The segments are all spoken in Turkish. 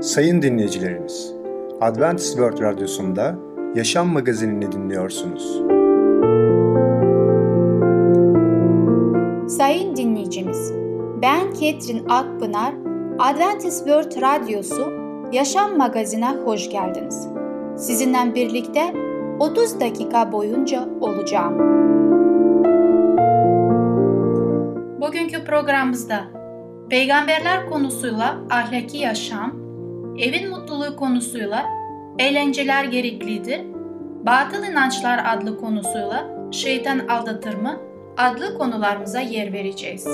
Sayın dinleyicilerimiz, Adventist World Radyosu'nda Yaşam Magazinini dinliyorsunuz. Sayın dinleyicimiz, ben Ketrin Akpınar, Adventist World Radyosu Yaşam Magazinine hoş geldiniz. Sizinle birlikte 30 dakika boyunca olacağım. Bugünkü programımızda peygamberler konusuyla ahlaki yaşam, evin mutluluğu konusuyla eğlenceler gereklidir, batıl inançlar adlı konusuyla şeytan aldatır mı adlı konularımıza yer vereceğiz.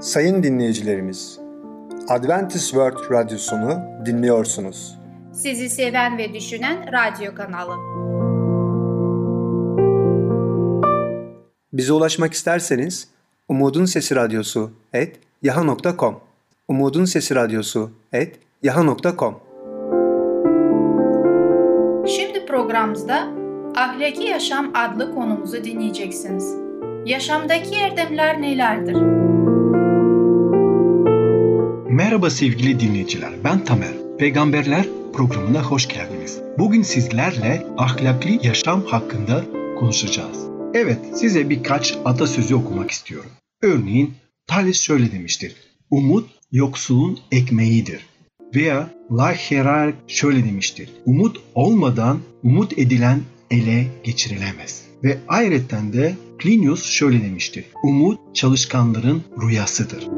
Sayın dinleyicilerimiz, Adventist World Radyosunu dinliyorsunuz. Sizi seven ve düşünen radyo kanalı. Bize ulaşmak isterseniz Umutun Sesi Radyosu et yaha.com Umutun Sesi Radyosu et yaha.com Şimdi programımızda Ahlaki Yaşam adlı konumuzu dinleyeceksiniz. Yaşamdaki erdemler nelerdir? Merhaba sevgili dinleyiciler, ben Tamer. Peygamberler programına hoş geldiniz. Bugün sizlerle ahlaklı yaşam hakkında konuşacağız. Evet, size birkaç atasözü okumak istiyorum. Örneğin Thales şöyle demiştir. Umut yoksulun ekmeğidir. Veya Lacheral şöyle demiştir. Umut olmadan umut edilen ele geçirilemez. Ve ayrıca de Plinius şöyle demiştir. Umut çalışkanların rüyasıdır.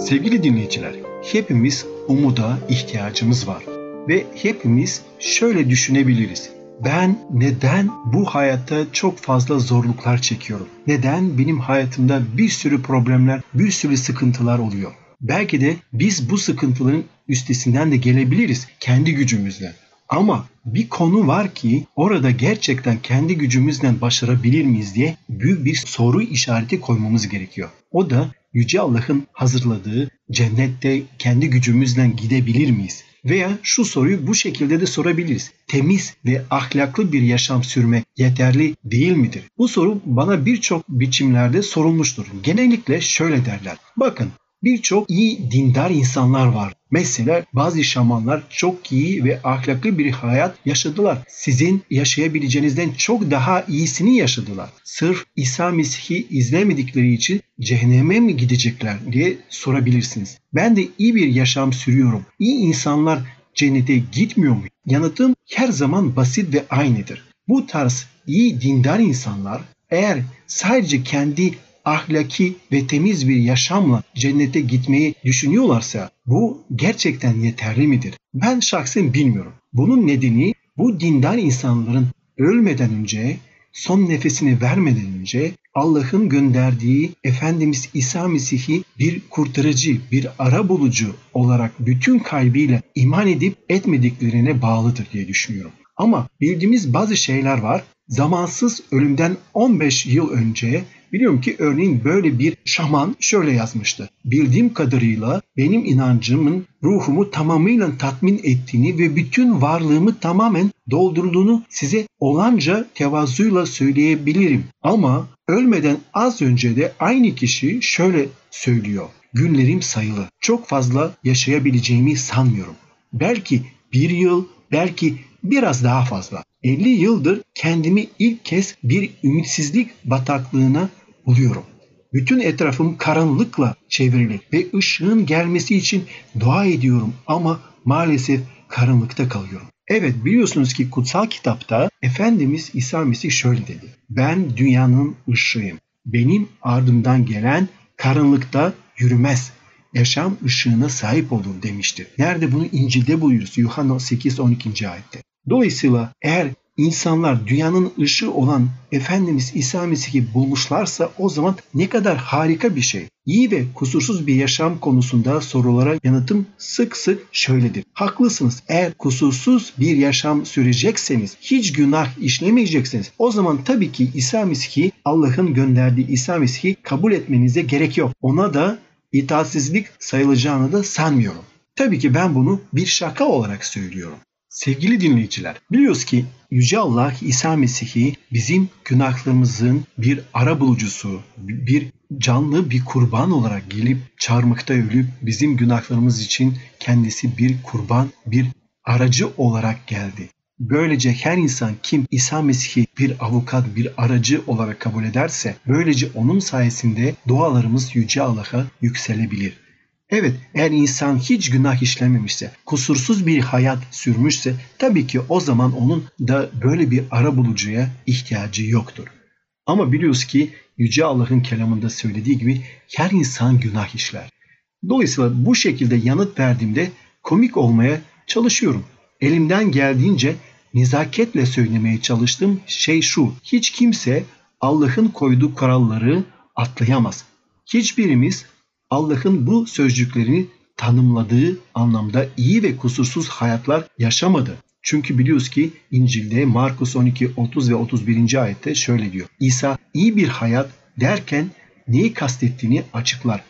Sevgili dinleyiciler, hepimiz umuda ihtiyacımız var. Ve hepimiz şöyle düşünebiliriz. Ben neden bu hayatta çok fazla zorluklar çekiyorum? Neden benim hayatımda bir sürü problemler, bir sürü sıkıntılar oluyor? Belki de biz bu sıkıntıların üstesinden de gelebiliriz kendi gücümüzle. Ama bir konu var ki orada gerçekten kendi gücümüzden başarabilir miyiz diye büyük bir soru işareti koymamız gerekiyor. O da Yüce Allah'ın hazırladığı cennette kendi gücümüzle gidebilir miyiz? Veya şu soruyu bu şekilde de sorabiliriz. Temiz ve ahlaklı bir yaşam sürmek yeterli değil midir? Bu soru bana birçok biçimlerde sorulmuştur. Genellikle şöyle derler. Bakın birçok iyi dindar insanlar var. Mesela bazı şamanlar çok iyi ve ahlaklı bir hayat yaşadılar. Sizin yaşayabileceğinizden çok daha iyisini yaşadılar. Sırf İsa Mesih'i izlemedikleri için cehenneme mi gidecekler diye sorabilirsiniz. Ben de iyi bir yaşam sürüyorum. İyi insanlar cennete gitmiyor mu? Yanıtım her zaman basit ve aynıdır. Bu tarz iyi dindar insanlar eğer sadece kendi ahlaki ve temiz bir yaşamla cennete gitmeyi düşünüyorlarsa bu gerçekten yeterli midir? Ben şahsen bilmiyorum. Bunun nedeni bu dindar insanların ölmeden önce, son nefesini vermeden önce Allah'ın gönderdiği Efendimiz İsa Mesih'i bir kurtarıcı, bir ara bulucu olarak bütün kalbiyle iman edip etmediklerine bağlıdır diye düşünüyorum. Ama bildiğimiz bazı şeyler var. Zamansız ölümden 15 yıl önce Biliyorum ki örneğin böyle bir şaman şöyle yazmıştı. Bildiğim kadarıyla benim inancımın ruhumu tamamıyla tatmin ettiğini ve bütün varlığımı tamamen doldurduğunu size olanca tevazuyla söyleyebilirim. Ama ölmeden az önce de aynı kişi şöyle söylüyor. Günlerim sayılı. Çok fazla yaşayabileceğimi sanmıyorum. Belki bir yıl, belki biraz daha fazla. 50 yıldır kendimi ilk kez bir ümitsizlik bataklığına buluyorum. Bütün etrafım karanlıkla çevrili ve ışığın gelmesi için dua ediyorum ama maalesef karanlıkta kalıyorum. Evet biliyorsunuz ki kutsal kitapta Efendimiz İsa Mesih şöyle dedi. Ben dünyanın ışığıyım. Benim ardımdan gelen karanlıkta yürümez. Yaşam ışığına sahip olur demiştir. Nerede bunu İncil'de buluyoruz? Yuhanna 8-12. ayette. Dolayısıyla eğer insanlar dünyanın ışığı olan Efendimiz İsa Mesih'i bulmuşlarsa o zaman ne kadar harika bir şey. İyi ve kusursuz bir yaşam konusunda sorulara yanıtım sık sık şöyledir. Haklısınız. Eğer kusursuz bir yaşam sürecekseniz, hiç günah işlemeyeceksiniz. O zaman tabii ki İsa Mesih'i, Allah'ın gönderdiği İsa Mesih'i kabul etmenize gerek yok. Ona da itaatsizlik sayılacağını da sanmıyorum. Tabii ki ben bunu bir şaka olarak söylüyorum. Sevgili dinleyiciler, biliyoruz ki Yüce Allah İsa Mesih'i bizim günahlarımızın bir ara bulucusu, bir canlı bir kurban olarak gelip çarmıkta ölüp bizim günahlarımız için kendisi bir kurban, bir aracı olarak geldi. Böylece her insan kim İsa Mesih'i bir avukat, bir aracı olarak kabul ederse böylece onun sayesinde dualarımız Yüce Allah'a yükselebilir. Evet eğer insan hiç günah işlememişse, kusursuz bir hayat sürmüşse tabii ki o zaman onun da böyle bir ara bulucuya ihtiyacı yoktur. Ama biliyoruz ki Yüce Allah'ın kelamında söylediği gibi her insan günah işler. Dolayısıyla bu şekilde yanıt verdiğimde komik olmaya çalışıyorum. Elimden geldiğince nezaketle söylemeye çalıştığım şey şu. Hiç kimse Allah'ın koyduğu kuralları atlayamaz. Hiçbirimiz Allah'ın bu sözcüklerini tanımladığı anlamda iyi ve kusursuz hayatlar yaşamadı. Çünkü biliyoruz ki İncil'de Markus 12, 30 ve 31. ayette şöyle diyor. İsa iyi bir hayat derken neyi kastettiğini açıklar.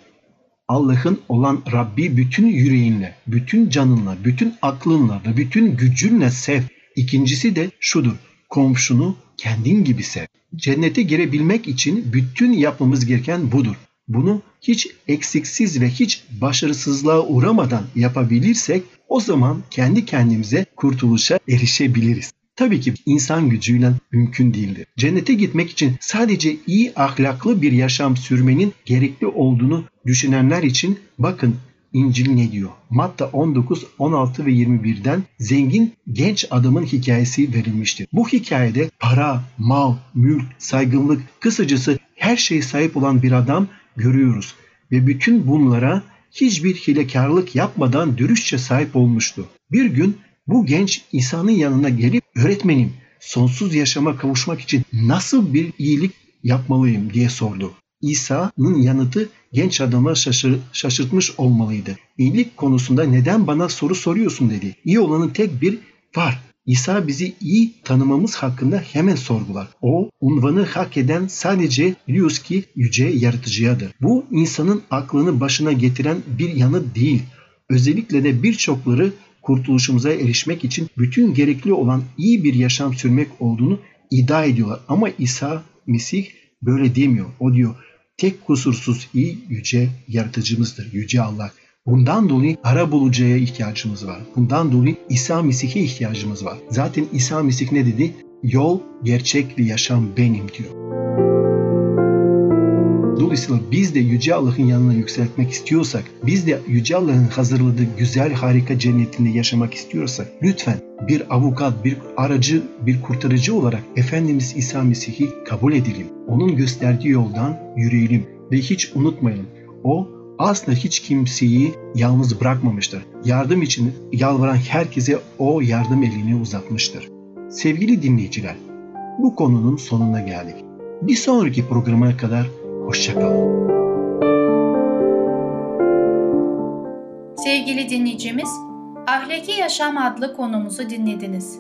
Allah'ın olan Rabbi bütün yüreğinle, bütün canınla, bütün aklınla ve bütün gücünle sev. İkincisi de şudur. Komşunu kendin gibi sev. Cennete girebilmek için bütün yapmamız gereken budur. Bunu hiç eksiksiz ve hiç başarısızlığa uğramadan yapabilirsek o zaman kendi kendimize kurtuluşa erişebiliriz. Tabii ki insan gücüyle mümkün değildir. Cennete gitmek için sadece iyi ahlaklı bir yaşam sürmenin gerekli olduğunu düşünenler için bakın İncil ne diyor? Matta 19, 16 ve 21'den zengin genç adamın hikayesi verilmiştir. Bu hikayede para, mal, mülk, saygınlık, kısacası her şeye sahip olan bir adam görüyoruz. Ve bütün bunlara hiçbir hilekarlık yapmadan dürüstçe sahip olmuştu. Bir gün bu genç İsa'nın yanına gelip öğretmenim sonsuz yaşama kavuşmak için nasıl bir iyilik yapmalıyım diye sordu. İsa'nın yanıtı genç adama şaşır, şaşırtmış olmalıydı. İyilik konusunda neden bana soru soruyorsun dedi. İyi olanın tek bir var. İsa bizi iyi tanımamız hakkında hemen sorgular. O unvanı hak eden sadece biliyoruz ki yüce yaratıcıyadır. Bu insanın aklını başına getiren bir yanı değil. Özellikle de birçokları kurtuluşumuza erişmek için bütün gerekli olan iyi bir yaşam sürmek olduğunu iddia ediyorlar. Ama İsa Mesih böyle demiyor. O diyor tek kusursuz iyi yüce yaratıcımızdır. Yüce Allah. Bundan dolayı ara bulucuya ihtiyacımız var. Bundan dolayı İsa Mesih'e ihtiyacımız var. Zaten İsa Mesih ne dedi? Yol, gerçek ve yaşam benim diyor. Dolayısıyla biz de Yüce Allah'ın yanına yükseltmek istiyorsak, biz de Yüce Allah'ın hazırladığı güzel harika cennetinde yaşamak istiyorsak lütfen bir avukat, bir aracı, bir kurtarıcı olarak Efendimiz İsa Mesih'i kabul edelim. Onun gösterdiği yoldan yürüyelim ve hiç unutmayalım. O asla hiç kimseyi yalnız bırakmamıştır. Yardım için yalvaran herkese o yardım elini uzatmıştır. Sevgili dinleyiciler, bu konunun sonuna geldik. Bir sonraki programa kadar hoşçakalın. Sevgili dinleyicimiz, Ahlaki Yaşam adlı konumuzu dinlediniz.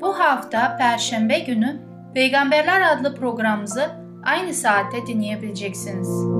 Bu hafta Perşembe günü Peygamberler adlı programımızı aynı saatte dinleyebileceksiniz.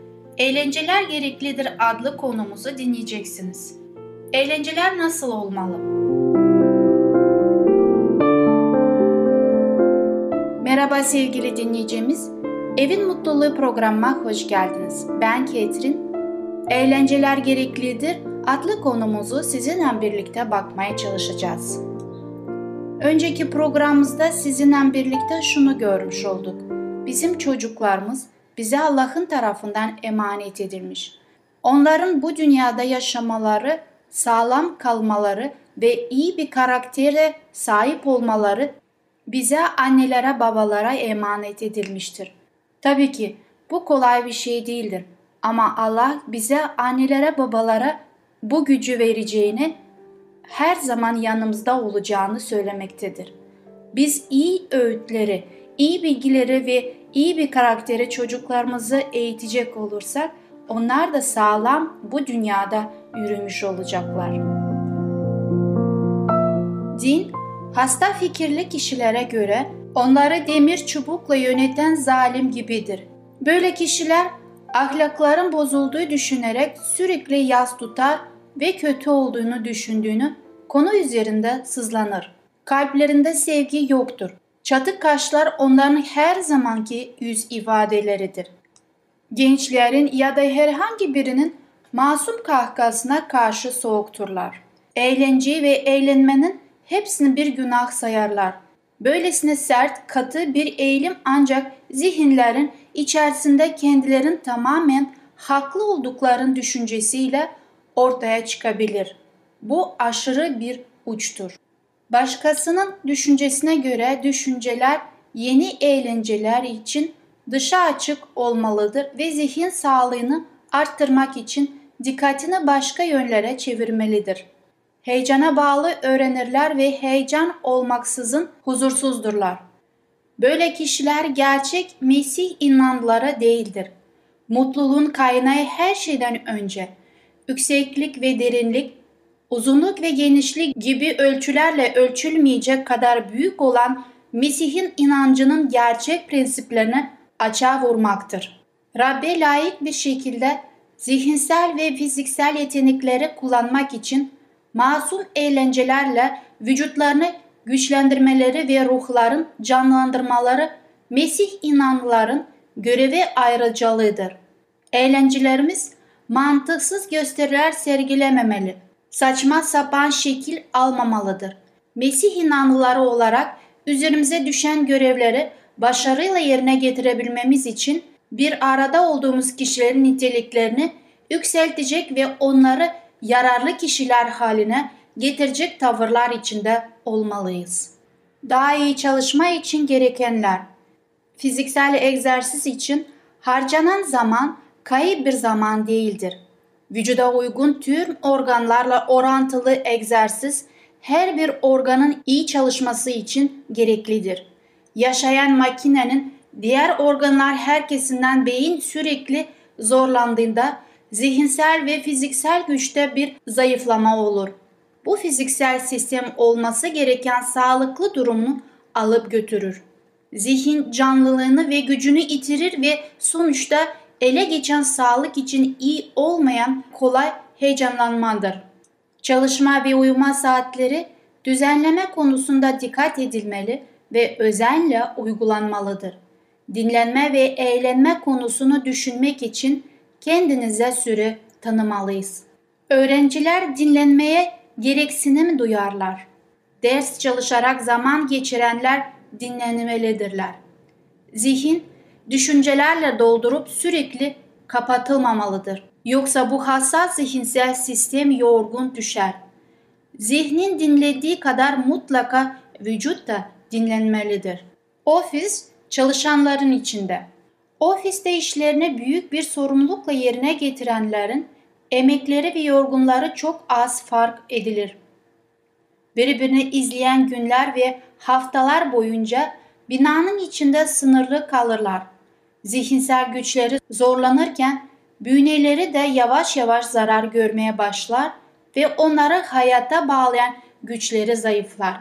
Eğlenceler Gereklidir adlı konumuzu dinleyeceksiniz. Eğlenceler nasıl olmalı? Merhaba sevgili dinleyicimiz. Evin Mutluluğu programıma hoş geldiniz. Ben Ketrin. Eğlenceler Gereklidir adlı konumuzu sizinle birlikte bakmaya çalışacağız. Önceki programımızda sizinle birlikte şunu görmüş olduk. Bizim çocuklarımız bize Allah'ın tarafından emanet edilmiş. Onların bu dünyada yaşamaları, sağlam kalmaları ve iyi bir karaktere sahip olmaları bize annelere babalara emanet edilmiştir. Tabii ki bu kolay bir şey değildir. Ama Allah bize annelere babalara bu gücü vereceğini, her zaman yanımızda olacağını söylemektedir. Biz iyi öğütleri, iyi bilgileri ve iyi bir karakteri çocuklarımızı eğitecek olursak onlar da sağlam bu dünyada yürümüş olacaklar. Din, hasta fikirli kişilere göre onları demir çubukla yöneten zalim gibidir. Böyle kişiler ahlakların bozulduğu düşünerek sürekli yas tutar ve kötü olduğunu düşündüğünü konu üzerinde sızlanır. Kalplerinde sevgi yoktur. Çatık kaşlar onların her zamanki yüz ifadeleridir. Gençlerin ya da herhangi birinin masum kahkasına karşı soğukturlar. Eğlenceyi ve eğlenmenin hepsini bir günah sayarlar. Böylesine sert, katı bir eğilim ancak zihinlerin içerisinde kendilerin tamamen haklı olduklarının düşüncesiyle ortaya çıkabilir. Bu aşırı bir uçtur. Başkasının düşüncesine göre düşünceler yeni eğlenceler için dışa açık olmalıdır ve zihin sağlığını arttırmak için dikkatini başka yönlere çevirmelidir. Heyecana bağlı öğrenirler ve heyecan olmaksızın huzursuzdurlar. Böyle kişiler gerçek Mesih inanları değildir. Mutluluğun kaynağı her şeyden önce yükseklik ve derinlik, uzunluk ve genişlik gibi ölçülerle ölçülmeyecek kadar büyük olan Mesih'in inancının gerçek prensiplerini açığa vurmaktır. Rabbe layık bir şekilde zihinsel ve fiziksel yetenekleri kullanmak için masum eğlencelerle vücutlarını güçlendirmeleri ve ruhların canlandırmaları Mesih inanlıların görevi ayrıcalığıdır. Eğlencelerimiz mantıksız gösteriler sergilememeli, saçma sapan şekil almamalıdır. Mesih inanlıları olarak üzerimize düşen görevleri başarıyla yerine getirebilmemiz için bir arada olduğumuz kişilerin niteliklerini yükseltecek ve onları yararlı kişiler haline getirecek tavırlar içinde olmalıyız. Daha iyi çalışma için gerekenler Fiziksel egzersiz için harcanan zaman kayıp bir zaman değildir. Vücuda uygun tüm organlarla orantılı egzersiz her bir organın iyi çalışması için gereklidir. Yaşayan makinenin diğer organlar herkesinden beyin sürekli zorlandığında zihinsel ve fiziksel güçte bir zayıflama olur. Bu fiziksel sistem olması gereken sağlıklı durumunu alıp götürür. Zihin canlılığını ve gücünü yitirir ve sonuçta ele geçen sağlık için iyi olmayan kolay heyecanlanmadır. Çalışma ve uyuma saatleri düzenleme konusunda dikkat edilmeli ve özenle uygulanmalıdır. Dinlenme ve eğlenme konusunu düşünmek için kendinize süre tanımalıyız. Öğrenciler dinlenmeye gereksinim duyarlar. Ders çalışarak zaman geçirenler dinlenmelidirler. Zihin düşüncelerle doldurup sürekli kapatılmamalıdır. Yoksa bu hassas zihinsel sistem yorgun düşer. Zihnin dinlediği kadar mutlaka vücut da dinlenmelidir. Ofis çalışanların içinde. Ofiste işlerini büyük bir sorumlulukla yerine getirenlerin emekleri ve yorgunları çok az fark edilir. Birbirini izleyen günler ve haftalar boyunca binanın içinde sınırlı kalırlar. Zihinsel güçleri zorlanırken bünyeleri de yavaş yavaş zarar görmeye başlar ve onları hayata bağlayan güçleri zayıflar.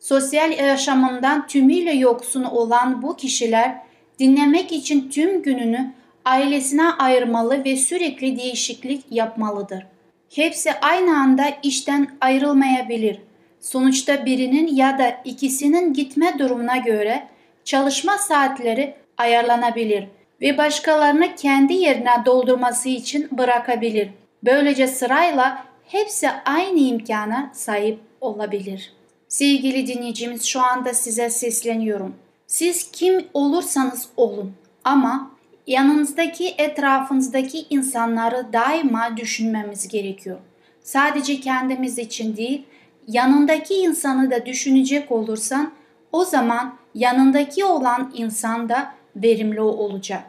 Sosyal yaşamından tümüyle yoksun olan bu kişiler dinlemek için tüm gününü ailesine ayırmalı ve sürekli değişiklik yapmalıdır. Hepsi aynı anda işten ayrılmayabilir. Sonuçta birinin ya da ikisinin gitme durumuna göre çalışma saatleri ayarlanabilir ve başkalarını kendi yerine doldurması için bırakabilir. Böylece sırayla hepsi aynı imkana sahip olabilir. Sevgili dinleyicimiz şu anda size sesleniyorum. Siz kim olursanız olun ama yanınızdaki etrafınızdaki insanları daima düşünmemiz gerekiyor. Sadece kendimiz için değil, yanındaki insanı da düşünecek olursan o zaman yanındaki olan insan da verimli olacak.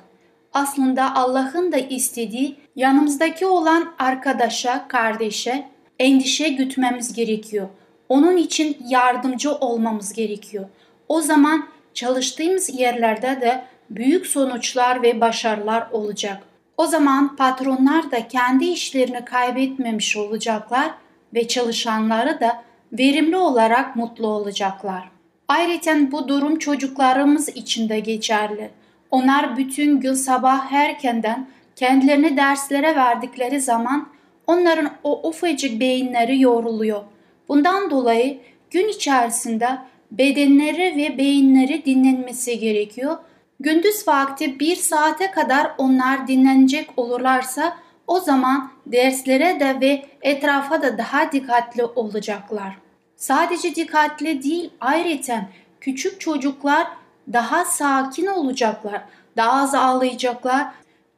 Aslında Allah'ın da istediği yanımızdaki olan arkadaşa, kardeşe endişe gütmemiz gerekiyor. Onun için yardımcı olmamız gerekiyor. O zaman çalıştığımız yerlerde de büyük sonuçlar ve başarılar olacak. O zaman patronlar da kendi işlerini kaybetmemiş olacaklar ve çalışanları da verimli olarak mutlu olacaklar. Ayrıca bu durum çocuklarımız için de geçerli. Onlar bütün gün sabah erkenden kendilerini derslere verdikleri zaman onların o ufacık beyinleri yoruluyor. Bundan dolayı gün içerisinde bedenleri ve beyinleri dinlenmesi gerekiyor. Gündüz vakti bir saate kadar onlar dinlenecek olurlarsa o zaman derslere de ve etrafa da daha dikkatli olacaklar. Sadece dikkatli değil ayrıca küçük çocuklar daha sakin olacaklar, daha az ağlayacaklar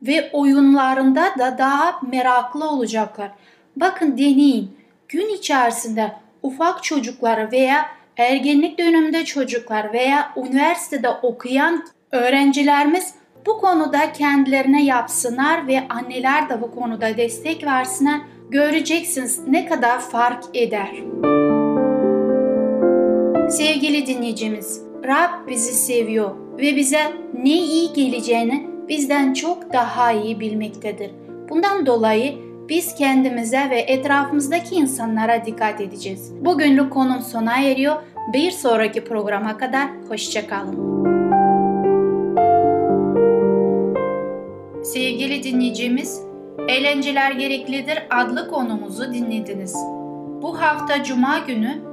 ve oyunlarında da daha meraklı olacaklar. Bakın deneyin. Gün içerisinde ufak çocuklar veya ergenlik döneminde çocuklar veya üniversitede okuyan öğrencilerimiz bu konuda kendilerine yapsınlar ve anneler de bu konuda destek versinler. Göreceksiniz ne kadar fark eder. Sevgili dinleyicimiz, Rab bizi seviyor ve bize ne iyi geleceğini bizden çok daha iyi bilmektedir. Bundan dolayı biz kendimize ve etrafımızdaki insanlara dikkat edeceğiz. Bugünlük konum sona eriyor. Bir sonraki programa kadar hoşçakalın. Sevgili dinleyicimiz, Eğlenceler Gereklidir adlı konumuzu dinlediniz. Bu hafta Cuma günü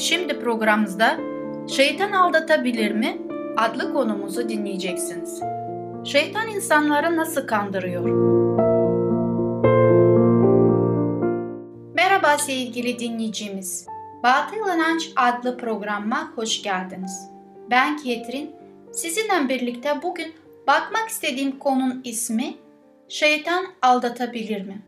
Şimdi programımızda Şeytan Aldatabilir mi? adlı konumuzu dinleyeceksiniz. Şeytan insanları nasıl kandırıyor? Merhaba sevgili dinleyicimiz. Batıl İnanç adlı programa hoş geldiniz. Ben Ketrin. Sizinle birlikte bugün bakmak istediğim konunun ismi Şeytan aldatabilir mi?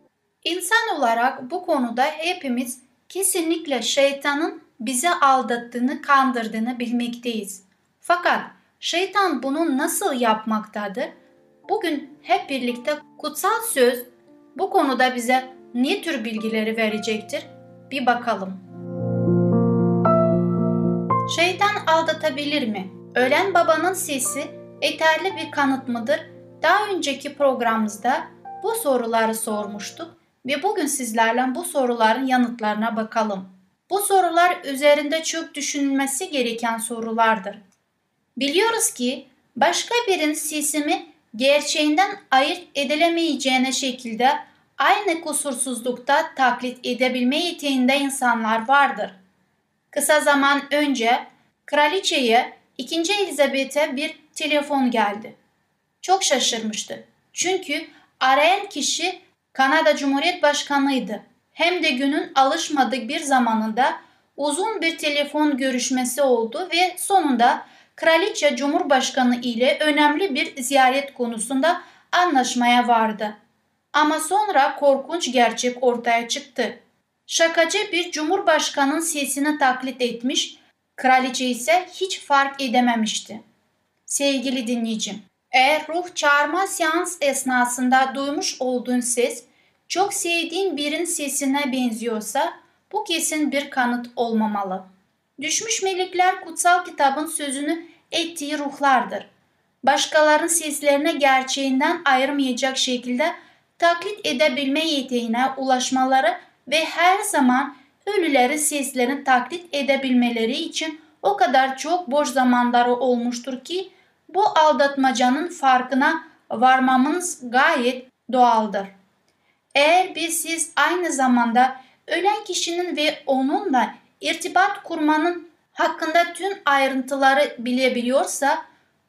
İnsan olarak bu konuda hepimiz kesinlikle şeytanın bizi aldattığını, kandırdığını bilmekteyiz. Fakat şeytan bunu nasıl yapmaktadır? Bugün hep birlikte kutsal söz bu konuda bize ne tür bilgileri verecektir? Bir bakalım. Şeytan aldatabilir mi? Ölen babanın sesi yeterli bir kanıt mıdır? Daha önceki programımızda bu soruları sormuştuk ve bugün sizlerle bu soruların yanıtlarına bakalım. Bu sorular üzerinde çok düşünülmesi gereken sorulardır. Biliyoruz ki başka birinin sesimi gerçeğinden ayırt edilemeyeceğine şekilde aynı kusursuzlukta taklit edebilme yeteneğinde insanlar vardır. Kısa zaman önce kraliçeye 2. Elizabeth'e bir telefon geldi. Çok şaşırmıştı. Çünkü arayan kişi Kanada Cumhuriyet Başkanı'ydı. Hem de günün alışmadık bir zamanında uzun bir telefon görüşmesi oldu ve sonunda Kraliçe Cumhurbaşkanı ile önemli bir ziyaret konusunda anlaşmaya vardı. Ama sonra korkunç gerçek ortaya çıktı. Şakacı bir cumhurbaşkanının sesini taklit etmiş, kraliçe ise hiç fark edememişti. Sevgili dinleyicim, eğer ruh çağırma seans esnasında duymuş olduğun ses çok sevdiğin birinin sesine benziyorsa bu kesin bir kanıt olmamalı. Düşmüş melekler kutsal kitabın sözünü ettiği ruhlardır. Başkalarının seslerine gerçeğinden ayırmayacak şekilde taklit edebilme yeteneğine ulaşmaları ve her zaman ölülerin seslerini taklit edebilmeleri için o kadar çok boş zamanları olmuştur ki bu aldatmacanın farkına varmamız gayet doğaldır. Eğer bir siz aynı zamanda ölen kişinin ve onunla irtibat kurmanın hakkında tüm ayrıntıları bilebiliyorsa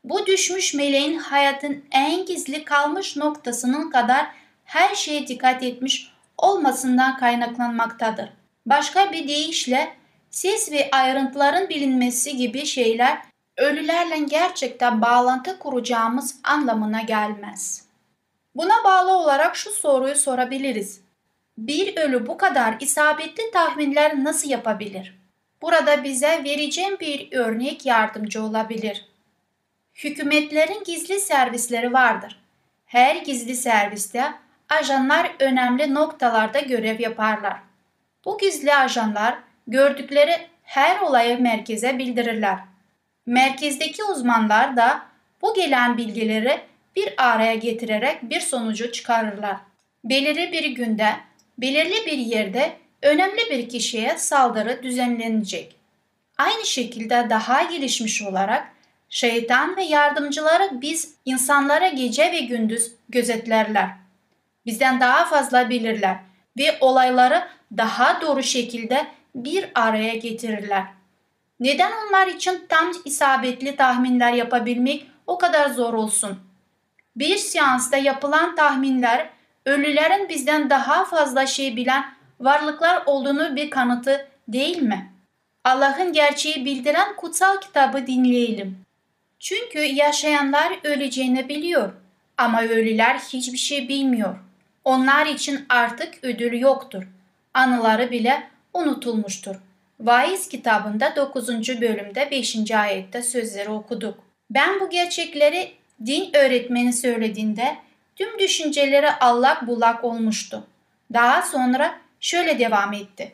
bu düşmüş meleğin hayatın en gizli kalmış noktasının kadar her şeye dikkat etmiş olmasından kaynaklanmaktadır. Başka bir deyişle ses ve ayrıntıların bilinmesi gibi şeyler ölülerle gerçekten bağlantı kuracağımız anlamına gelmez. Buna bağlı olarak şu soruyu sorabiliriz. Bir ölü bu kadar isabetli tahminler nasıl yapabilir? Burada bize vereceğim bir örnek yardımcı olabilir. Hükümetlerin gizli servisleri vardır. Her gizli serviste ajanlar önemli noktalarda görev yaparlar. Bu gizli ajanlar gördükleri her olayı merkeze bildirirler. Merkezdeki uzmanlar da bu gelen bilgileri bir araya getirerek bir sonucu çıkarırlar. Belirli bir günde, belirli bir yerde önemli bir kişiye saldırı düzenlenecek. Aynı şekilde daha gelişmiş olarak şeytan ve yardımcıları biz insanlara gece ve gündüz gözetlerler. Bizden daha fazla bilirler ve olayları daha doğru şekilde bir araya getirirler. Neden onlar için tam isabetli tahminler yapabilmek o kadar zor olsun? Bir seansta yapılan tahminler ölülerin bizden daha fazla şey bilen varlıklar olduğunu bir kanıtı değil mi? Allah'ın gerçeği bildiren kutsal kitabı dinleyelim. Çünkü yaşayanlar öleceğini biliyor ama ölüler hiçbir şey bilmiyor. Onlar için artık ödül yoktur. Anıları bile unutulmuştur. Vaiz kitabında 9. bölümde 5. ayette sözleri okuduk. Ben bu gerçekleri din öğretmeni söylediğinde tüm düşünceleri allak bullak olmuştu. Daha sonra şöyle devam etti.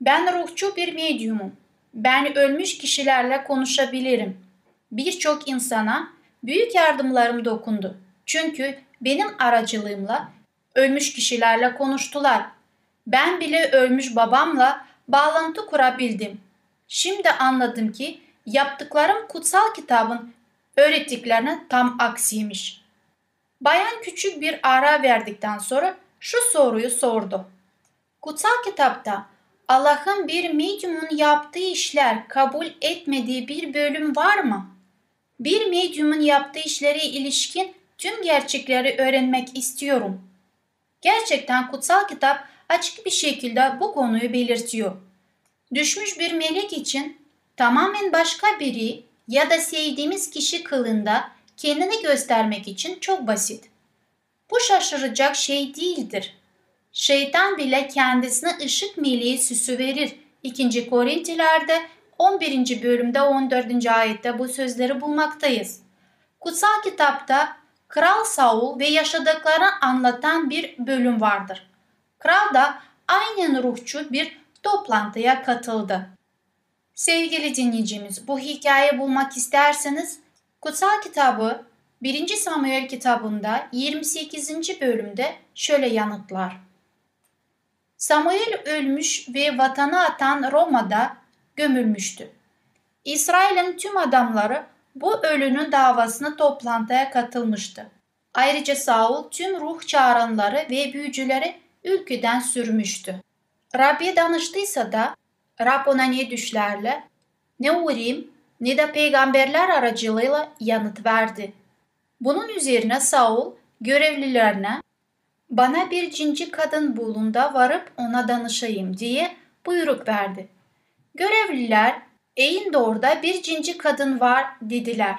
Ben ruhçu bir medyumum. Ben ölmüş kişilerle konuşabilirim. Birçok insana büyük yardımlarım dokundu. Çünkü benim aracılığımla ölmüş kişilerle konuştular. Ben bile ölmüş babamla bağlantı kurabildim. Şimdi anladım ki yaptıklarım kutsal kitabın öğrettiklerine tam aksiymiş. Bayan küçük bir ara verdikten sonra şu soruyu sordu. Kutsal kitapta Allah'ın bir medyumun yaptığı işler kabul etmediği bir bölüm var mı? Bir medyumun yaptığı işlere ilişkin tüm gerçekleri öğrenmek istiyorum. Gerçekten kutsal kitap açık bir şekilde bu konuyu belirtiyor. Düşmüş bir melek için tamamen başka biri ya da sevdiğimiz kişi kılında kendini göstermek için çok basit. Bu şaşıracak şey değildir. Şeytan bile kendisine ışık meleği süsü verir. 2. Korintiler'de 11. bölümde 14. ayette bu sözleri bulmaktayız. Kutsal kitapta Kral Saul ve yaşadıklarını anlatan bir bölüm vardır. Kral da aynen ruhçu bir toplantıya katıldı. Sevgili dinleyicimiz bu hikayeyi bulmak isterseniz Kutsal kitabı 1. Samuel kitabında 28. bölümde şöyle yanıtlar. Samuel ölmüş ve vatanı atan Roma'da gömülmüştü. İsrail'in tüm adamları bu ölünün davasını toplantıya katılmıştı. Ayrıca Saul tüm ruh çağıranları ve büyücüleri ülkeden sürmüştü. Rab'be danıştıysa da Rab ona ne düşlerle, ne Urim ne de peygamberler aracılığıyla yanıt verdi. Bunun üzerine Saul görevlilerine bana bir cinci kadın bulun da varıp ona danışayım diye buyruk verdi. Görevliler Eğin orada bir cinci kadın var dediler.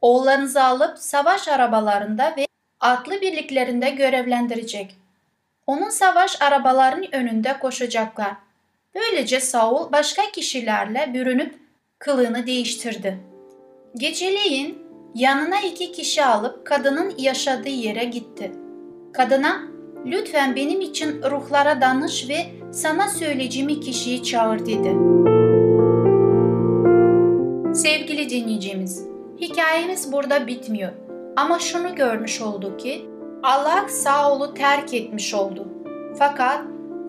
Oğullarınızı alıp savaş arabalarında ve atlı birliklerinde görevlendirecek. Onun savaş arabalarının önünde koşacaklar. Böylece Saul başka kişilerle bürünüp kılığını değiştirdi. Geceleyin yanına iki kişi alıp kadının yaşadığı yere gitti. Kadına lütfen benim için ruhlara danış ve sana söyleyeceğim kişiyi çağır dedi. Sevgili dinleyicimiz, hikayemiz burada bitmiyor. Ama şunu görmüş olduk ki Allah Saul'u terk etmiş oldu. Fakat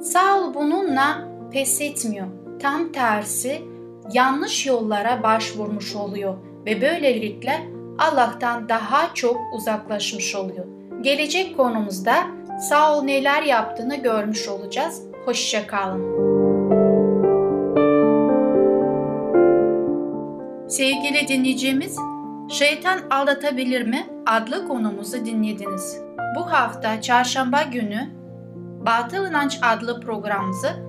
Saul bununla pes etmiyor. Tam tersi yanlış yollara başvurmuş oluyor ve böylelikle Allah'tan daha çok uzaklaşmış oluyor. Gelecek konumuzda Saul neler yaptığını görmüş olacağız. Hoşça kalın. Sevgili dinleyicimiz, Şeytan Aldatabilir mi adlı konumuzu dinlediniz. Bu hafta çarşamba günü Batıl İnanç adlı programımızı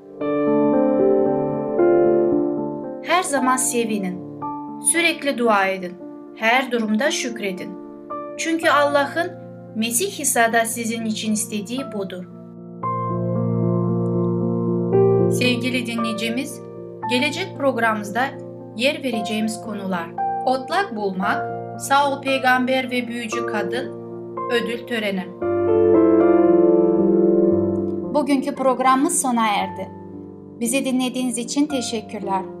zaman sevinin. Sürekli dua edin. Her durumda şükredin. Çünkü Allah'ın Mesih İsa'da sizin için istediği budur. Sevgili dinleyicimiz, gelecek programımızda yer vereceğimiz konular Otlak bulmak, Saul peygamber ve büyücü kadın, ödül töreni. Bugünkü programımız sona erdi. Bizi dinlediğiniz için teşekkürler.